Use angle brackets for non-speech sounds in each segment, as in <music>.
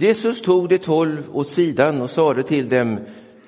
Jesus tog de tolv åt sidan och sade till dem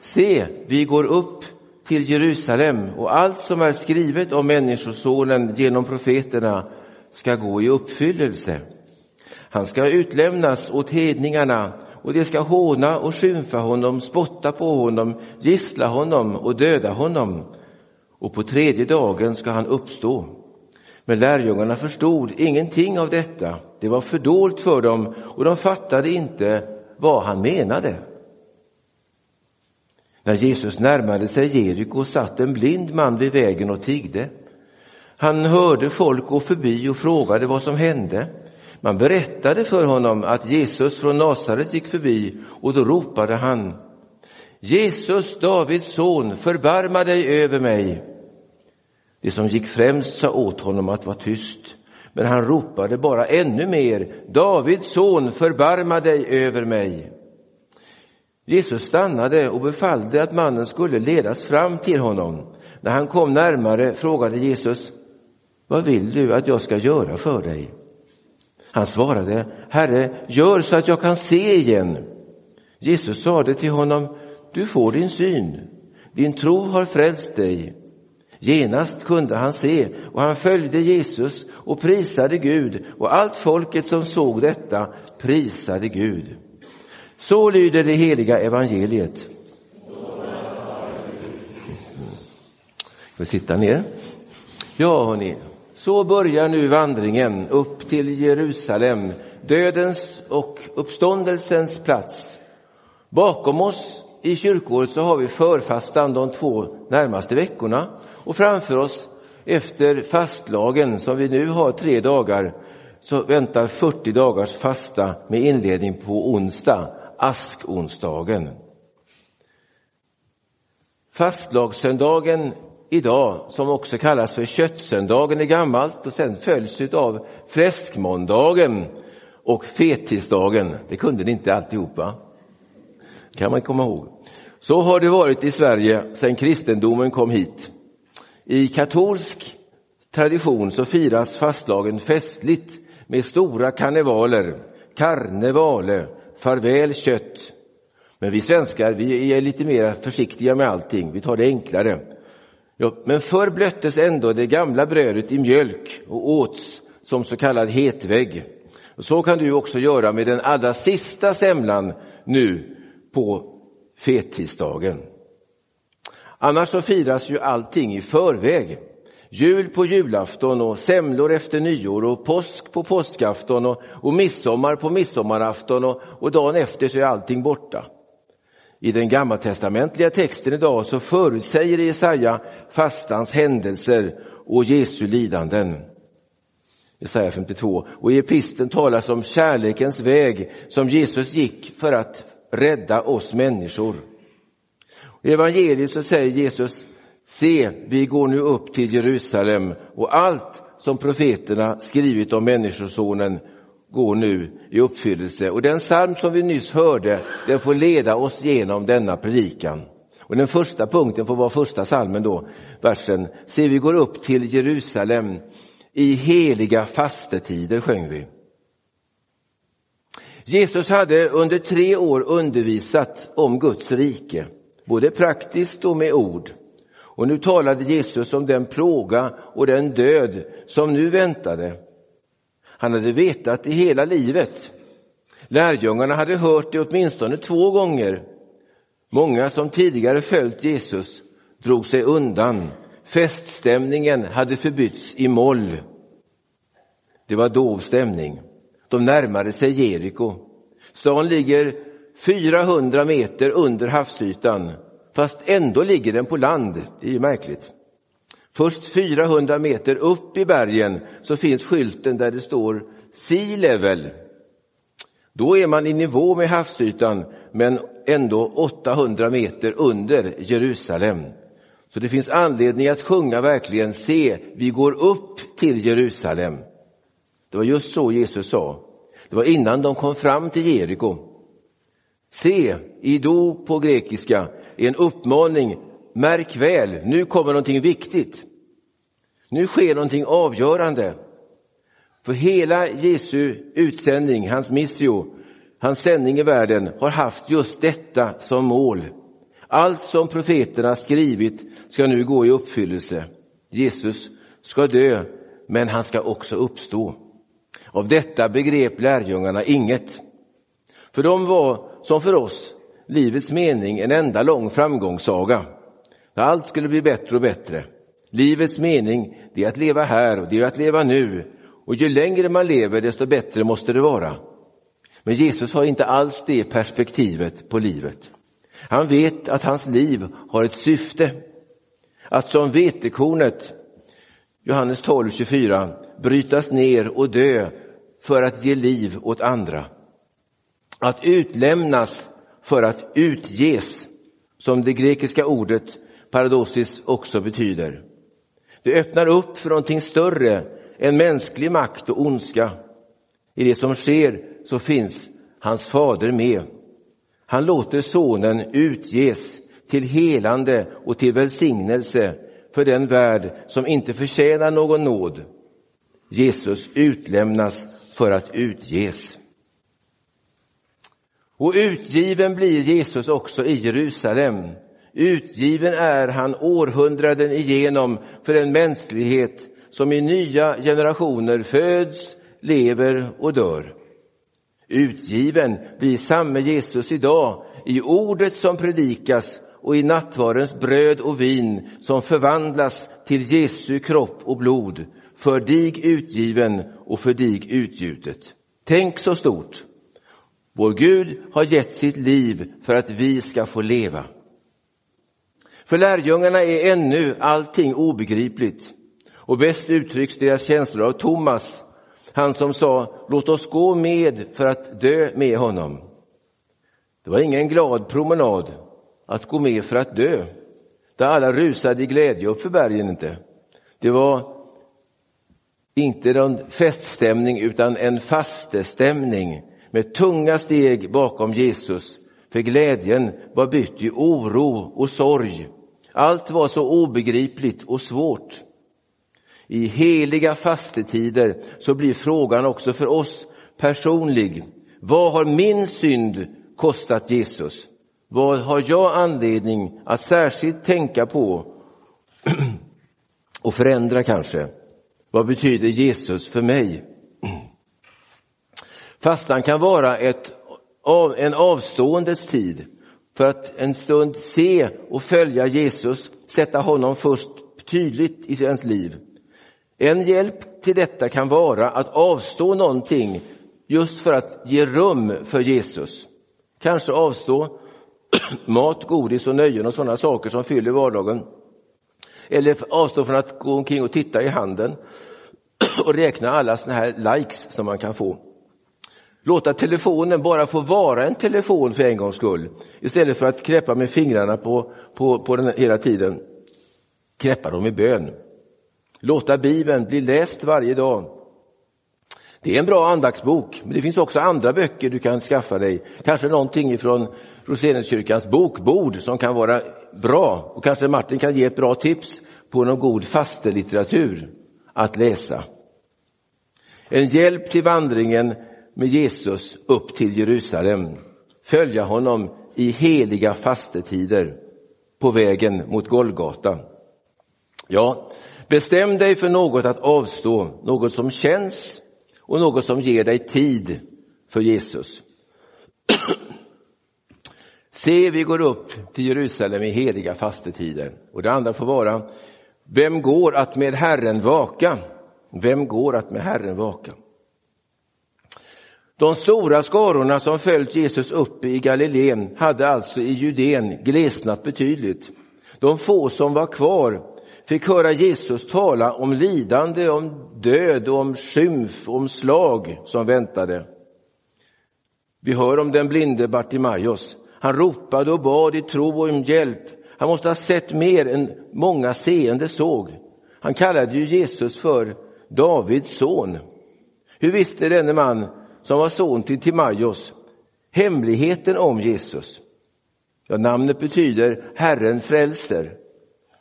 Se, vi går upp till Jerusalem och allt som är skrivet om Människosonen genom profeterna ska gå i uppfyllelse. Han ska utlämnas åt hedningarna och de ska håna och skymfa honom, spotta på honom, gissla honom och döda honom. Och på tredje dagen ska han uppstå. Men lärjungarna förstod ingenting av detta. Det var fördolt för dem och de fattade inte vad han menade. När Jesus närmade sig Jeriko satt en blind man vid vägen och tiggde. Han hörde folk gå förbi och frågade vad som hände. Man berättade för honom att Jesus från Nasaret gick förbi och då ropade han Jesus, Davids son, förbarma dig över mig. De som gick främst sa åt honom att vara tyst, men han ropade bara ännu mer, Davids son, förbarma dig över mig. Jesus stannade och befallde att mannen skulle ledas fram till honom. När han kom närmare frågade Jesus, vad vill du att jag ska göra för dig? Han svarade, Herre, gör så att jag kan se igen. Jesus sade till honom, du får din syn, din tro har frälst dig. Genast kunde han se och han följde Jesus och prisade Gud och allt folket som såg detta prisade Gud. Så lyder det heliga evangeliet. Ska vi sitta ner? Ja, hörni, så börjar nu vandringen upp till Jerusalem, dödens och uppståndelsens plats. Bakom oss i kyrkåret så har vi förfastan de två närmaste veckorna och framför oss efter fastlagen som vi nu har tre dagar så väntar 40 dagars fasta med inledning på onsdag, askonsdagen. Fastlagssöndagen idag, som också kallas för köttsöndagen är gammalt och sen följs av fläskmåndagen och fettisdagen. Det kunde ni inte alltihopa. kan man komma ihåg. Så har det varit i Sverige sedan kristendomen kom hit. I katolsk tradition så firas fastlagen festligt med stora karnevaler, karnevale, farväl kött. Men vi svenskar, vi är lite mer försiktiga med allting, vi tar det enklare. Ja, men förr blöttes ändå det gamla brödet i mjölk och åts som så kallad hetvägg. Och så kan du också göra med den allra sista semlan nu på fettisdagen. Annars så firas ju allting i förväg. Jul på julafton och semlor efter nyår och påsk på påskafton och, och midsommar på midsommarafton och, och dagen efter så är allting borta. I den gammaltestamentliga texten idag så förutsäger Jesaja fastans händelser och Jesu lidanden. Jesaja 52. Och i episten talas om kärlekens väg som Jesus gick för att rädda oss människor. I evangeliet så säger Jesus, se, vi går nu upp till Jerusalem och allt som profeterna skrivit om Människosonen går nu i uppfyllelse. Och den psalm som vi nyss hörde, den får leda oss genom denna predikan. Och den första punkten får vara första salmen då, versen. Se, vi går upp till Jerusalem i heliga fastetider, sjöng vi. Jesus hade under tre år undervisat om Guds rike både praktiskt och med ord. Och nu talade Jesus om den plåga och den död som nu väntade. Han hade vetat det hela livet. Lärjungarna hade hört det åtminstone två gånger. Många som tidigare följt Jesus drog sig undan. Feststämningen hade förbytts i moll. Det var dov stämning. De närmade sig Jeriko. Stan ligger 400 meter under havsytan, fast ändå ligger den på land. Det är ju märkligt. Först 400 meter upp i bergen så finns skylten där det står Sea Level. Då är man i nivå med havsytan, men ändå 800 meter under Jerusalem. Så det finns anledning att sjunga verkligen, se, vi går upp till Jerusalem. Det var just så Jesus sa. Det var innan de kom fram till Jeriko. Se, ido på grekiska, är en uppmaning. Märk väl, nu kommer någonting viktigt. Nu sker någonting avgörande. För hela Jesu utsändning, hans missio, hans sändning i världen har haft just detta som mål. Allt som profeterna skrivit ska nu gå i uppfyllelse. Jesus ska dö, men han ska också uppstå. Av detta begrep lärjungarna inget. För de var, som för oss, livets mening en enda lång framgångssaga. Allt skulle bli bättre och bättre. Livets mening, det är att leva här och det är att leva nu. Och ju längre man lever, desto bättre måste det vara. Men Jesus har inte alls det perspektivet på livet. Han vet att hans liv har ett syfte. Att som vetekornet, Johannes 12, 24, brytas ner och dö för att ge liv åt andra. Att utlämnas för att utges, som det grekiska ordet paradosis också betyder. Det öppnar upp för någonting större än mänsklig makt och ondska. I det som sker så finns hans fader med. Han låter sonen utges till helande och till välsignelse för den värld som inte förtjänar någon nåd. Jesus utlämnas för att utges. Och utgiven blir Jesus också i Jerusalem. Utgiven är han århundraden igenom för en mänsklighet som i nya generationer föds, lever och dör. Utgiven blir samme Jesus idag i ordet som predikas och i nattvardens bröd och vin som förvandlas till Jesu kropp och blod, för dig utgiven och för dig utgjutet. Tänk så stort! Vår Gud har gett sitt liv för att vi ska få leva. För lärjungarna är ännu allting obegripligt och bäst uttrycks deras känslor av Thomas, han som sa låt oss gå med för att dö med honom. Det var ingen glad promenad att gå med för att dö, där alla rusade i glädje uppför bergen inte. Det var inte någon feststämning utan en fastestämning med tunga steg bakom Jesus. För glädjen var bytt i oro och sorg. Allt var så obegripligt och svårt. I heliga fastetider så blir frågan också för oss personlig. Vad har min synd kostat Jesus? Vad har jag anledning att särskilt tänka på <clears throat> och förändra kanske? Vad betyder Jesus för mig? Fastan kan vara ett, en avståendets tid för att en stund se och följa Jesus, sätta honom först tydligt i ens liv. En hjälp till detta kan vara att avstå någonting just för att ge rum för Jesus. Kanske avstå <clears throat> mat, godis och nöjen och sådana saker som fyller vardagen. Eller avstå från att gå omkring och titta i handen <clears throat> och räkna alla sådana här likes som man kan få. Låta telefonen bara få vara en telefon för en gångs skull istället för att knäppa med fingrarna på, på, på den hela tiden. Knäppa dem i bön. Låta Bibeln bli läst varje dag. Det är en bra andaktsbok, men det finns också andra böcker du kan skaffa dig. Kanske någonting från Roseniuskyrkans bokbord som kan vara bra. Och kanske Martin kan ge ett bra tips på någon god fastelitteratur att läsa. En hjälp till vandringen med Jesus upp till Jerusalem. Följa honom i heliga fastetider på vägen mot Golgata. Ja, bestäm dig för något att avstå, något som känns och något som ger dig tid för Jesus. <clears throat> Se, vi går upp till Jerusalem i heliga fastetider. Och det andra får vara, vem går att med Herren vaka? Vem går att med Herren vaka? De stora skarorna som följt Jesus uppe i Galileen hade alltså i Judeen glesnat betydligt. De få som var kvar fick höra Jesus tala om lidande, om död, om skymf, om slag som väntade. Vi hör om den blinde Bartimaios. Han ropade och bad i tro och om hjälp. Han måste ha sett mer än många seende såg. Han kallade ju Jesus för Davids son. Hur visste denne man, som var son till Timaios, hemligheten om Jesus? Ja, namnet betyder Herren frälser.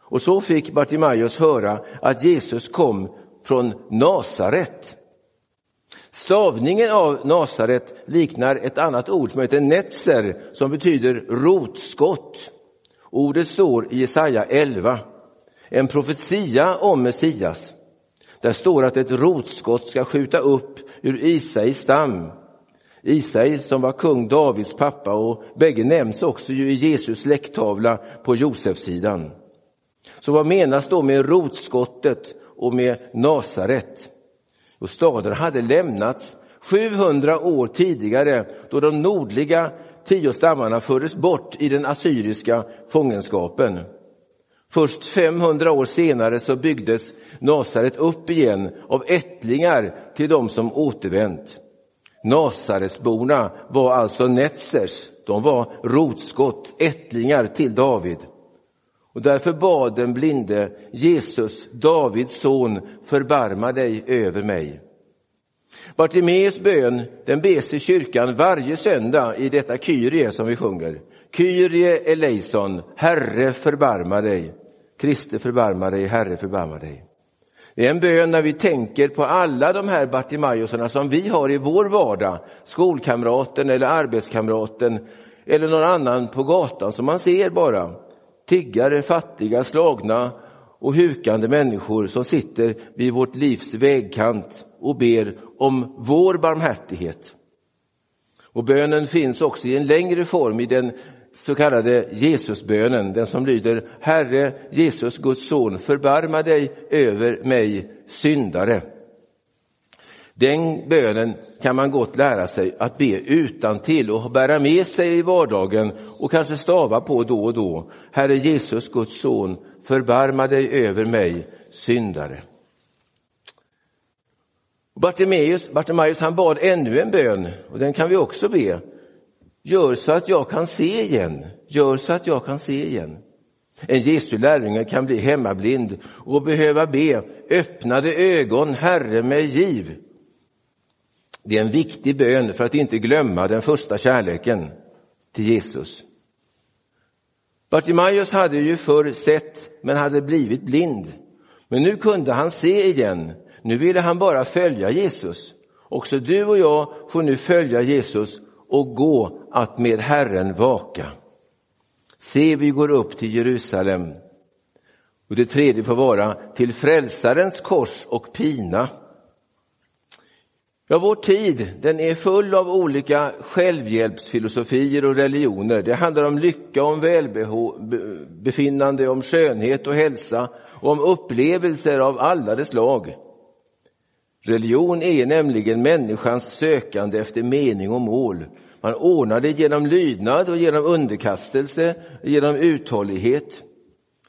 Och så fick Bartimaios höra att Jesus kom från Nasaret. Stavningen av Nasaret liknar ett annat ord som heter netzer som betyder rotskott. Ordet står i Jesaja 11, en profetia om Messias. Där står att ett rotskott ska skjuta upp ur Isais stam. Isai som var kung Davids pappa och bägge nämns också ju i Jesus släkttavla på Josefsidan. Så vad menas då med rotskottet och med Nasaret? Och staden hade lämnats 700 år tidigare då de nordliga tio stammarna fördes bort i den assyriska fångenskapen. Först 500 år senare så byggdes Nasaret upp igen av ättlingar till de som återvänt. Nasaretsborna var alltså Netzers, de var rotskott, ättlingar till David. Och därför bad den blinde Jesus, Davids son, förbarma dig över mig. Bartimeus bön, den bes i kyrkan varje söndag i detta Kyrie som vi sjunger. Kyrie eleison, Herre förbarma dig. Kriste förbarma dig, Herre förbarma dig. Det är en bön när vi tänker på alla de här Bartimaeusarna som vi har i vår vardag, skolkamraten eller arbetskamraten eller någon annan på gatan som man ser bara. Tiggare, fattiga, slagna och hukande människor som sitter vid vårt livs vägkant och ber om vår barmhärtighet. Och bönen finns också i en längre form i den så kallade Jesusbönen, den som lyder Herre Jesus, Guds son, förbarma dig över mig syndare. Den bönen kan man gott lära sig att be utan till och bära med sig i vardagen och kanske stava på då och då. Herre Jesus, Guds son, förbarma dig över mig syndare. Bartimeus, Bartimeus han bad ännu en bön och den kan vi också be. Gör så att jag kan se igen. Gör så att jag kan se igen. En Jesu lärjunge kan bli hemmablind och behöva be öppnade ögon, Herre, med giv. Det är en viktig bön för att inte glömma den första kärleken till Jesus. Bartimaeus hade ju förr sett men hade blivit blind. Men nu kunde han se igen. Nu ville han bara följa Jesus. Också du och jag får nu följa Jesus och gå att med Herren vaka. Se, vi går upp till Jerusalem. Och det tredje får vara till frälsarens kors och pina. Ja, vår tid den är full av olika självhjälpsfilosofier och religioner. Det handlar om lycka, om välbefinnande, om skönhet och hälsa och om upplevelser av alla de slag. Religion är nämligen människans sökande efter mening och mål. Man ordnar det genom lydnad och genom underkastelse, genom uthållighet.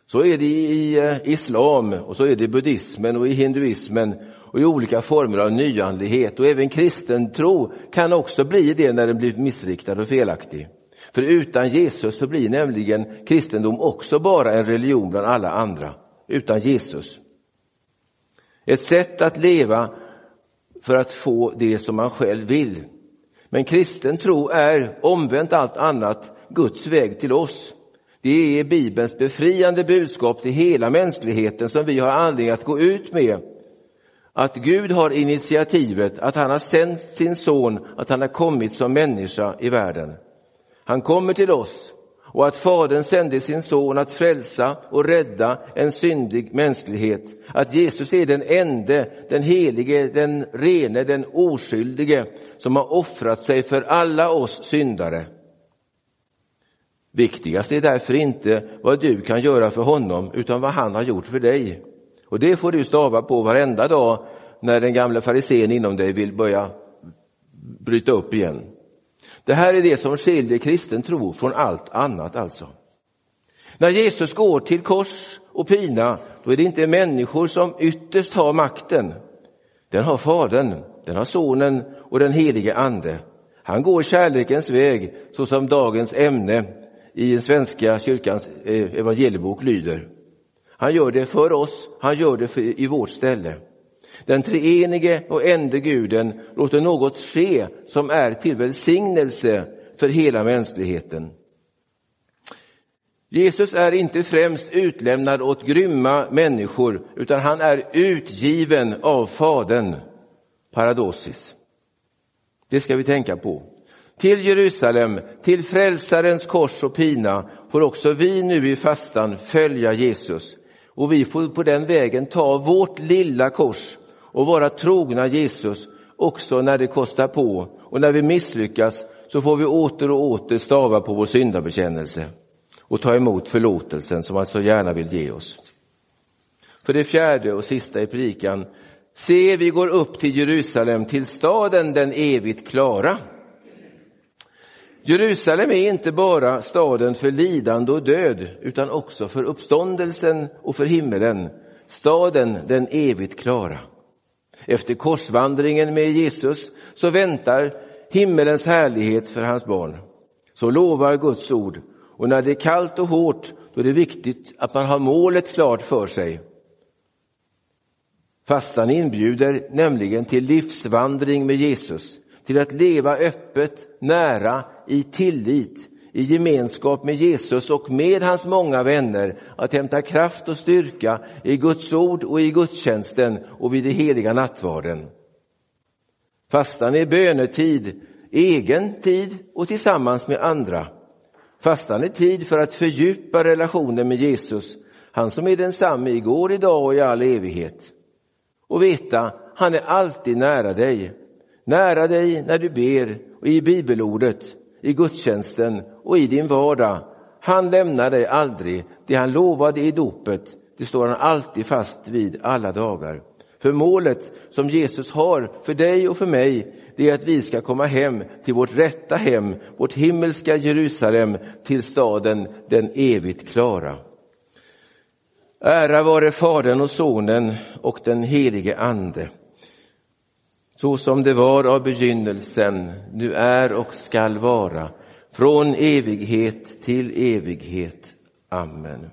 Så är det i eh, islam och så är det i buddhismen och i hinduismen och i olika former av nyandlighet och även kristen tro kan också bli det när den blir missriktad och felaktig. För utan Jesus så blir nämligen kristendom också bara en religion bland alla andra, utan Jesus. Ett sätt att leva för att få det som man själv vill. Men kristen tro är omvänt allt annat Guds väg till oss. Det är Bibelns befriande budskap till hela mänskligheten som vi har anledning att gå ut med. Att Gud har initiativet, att han har sänt sin son, att han har kommit som människa i världen. Han kommer till oss och att Fadern sände sin son att frälsa och rädda en syndig mänsklighet. Att Jesus är den ende, den helige, den rene, den oskyldige som har offrat sig för alla oss syndare. Viktigast är därför inte vad du kan göra för honom utan vad han har gjort för dig. Och det får du stava på varenda dag när den gamla farisén inom dig vill börja bryta upp igen. Det här är det som skiljer kristen tro från allt annat alltså. När Jesus går till kors och pina, då är det inte människor som ytterst har makten. Den har Fadern, den har Sonen och den helige Ande. Han går kärlekens väg så som dagens ämne i den svenska kyrkans eh, evangeliebok lyder. Han gör det för oss, han gör det för, i vårt ställe. Den treenige och ende guden låter något ske som är till välsignelse för hela mänskligheten. Jesus är inte främst utlämnad åt grymma människor utan han är utgiven av Fadern. Paradosis. Det ska vi tänka på. Till Jerusalem, till frälsarens kors och pina får också vi nu i fastan följa Jesus. Och vi får på den vägen ta vårt lilla kors och vara trogna Jesus också när det kostar på. Och när vi misslyckas så får vi åter och åter stava på vår syndabekännelse och ta emot förlåtelsen som han så gärna vill ge oss. För det fjärde och sista i predikan. Se, vi går upp till Jerusalem, till staden den evigt klara. Jerusalem är inte bara staden för lidande och död utan också för uppståndelsen och för himmelen. Staden den evigt klara. Efter korsvandringen med Jesus så väntar himmelens härlighet för hans barn. Så lovar Guds ord. Och när det är kallt och hårt då är det viktigt att man har målet klart för sig. Fastan inbjuder nämligen till livsvandring med Jesus, till att leva öppet, nära, i tillit, i gemenskap med Jesus och med hans många vänner, att hämta kraft och styrka i Guds ord och i gudstjänsten och vid den heliga nattvarden. Fastan är bönetid, egen tid och tillsammans med andra. Fastan är tid för att fördjupa relationen med Jesus, han som är densamme igår, idag och i all evighet. Och veta, han är alltid nära dig. Nära dig när du ber och i bibelordet, i gudstjänsten och i din vardag. Han lämnar dig aldrig. Det han lovade i dopet, det står han alltid fast vid alla dagar. För målet som Jesus har för dig och för mig, det är att vi ska komma hem till vårt rätta hem, vårt himmelska Jerusalem, till staden den evigt klara. Ära vare Fadern och Sonen och den helige Ande. Så som det var av begynnelsen, nu är och skall vara, från evighet till evighet. Amen.